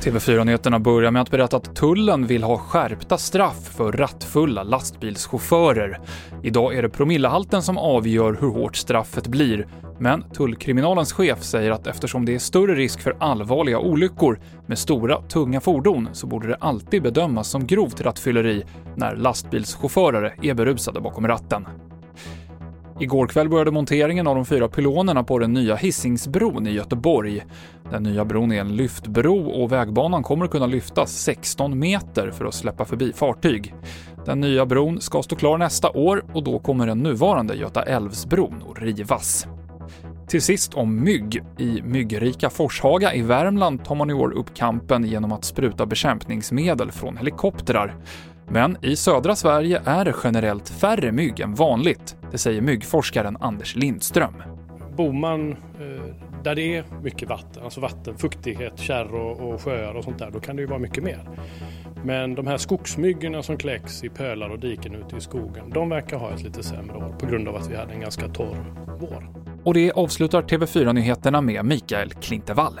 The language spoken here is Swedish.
TV4-nyheterna börjar med att berätta att tullen vill ha skärpta straff för rattfulla lastbilschaufförer. Idag är det promillehalten som avgör hur hårt straffet blir, men tullkriminalens chef säger att eftersom det är större risk för allvarliga olyckor med stora, tunga fordon så borde det alltid bedömas som grovt rattfylleri när lastbilschaufförer är berusade bakom ratten. Igår kväll började monteringen av de fyra pylonerna på den nya Hisingsbron i Göteborg. Den nya bron är en lyftbro och vägbanan kommer att kunna lyftas 16 meter för att släppa förbi fartyg. Den nya bron ska stå klar nästa år och då kommer den nuvarande Göta älvsbron att rivas. Till sist om mygg. I myggrika Forshaga i Värmland tar man i år upp kampen genom att spruta bekämpningsmedel från helikoptrar. Men i södra Sverige är det generellt färre mygg än vanligt. Det säger myggforskaren Anders Lindström. Bor man eh, där det är mycket vatten, alltså vatten, fuktighet, kärr och, och sjöar och sånt där, då kan det ju vara mycket mer. Men de här skogsmyggorna som kläcks i pölar och diken ute i skogen, de verkar ha ett lite sämre år på grund av att vi hade en ganska torr vår. Och det avslutar TV4-nyheterna med Mikael Klintevall.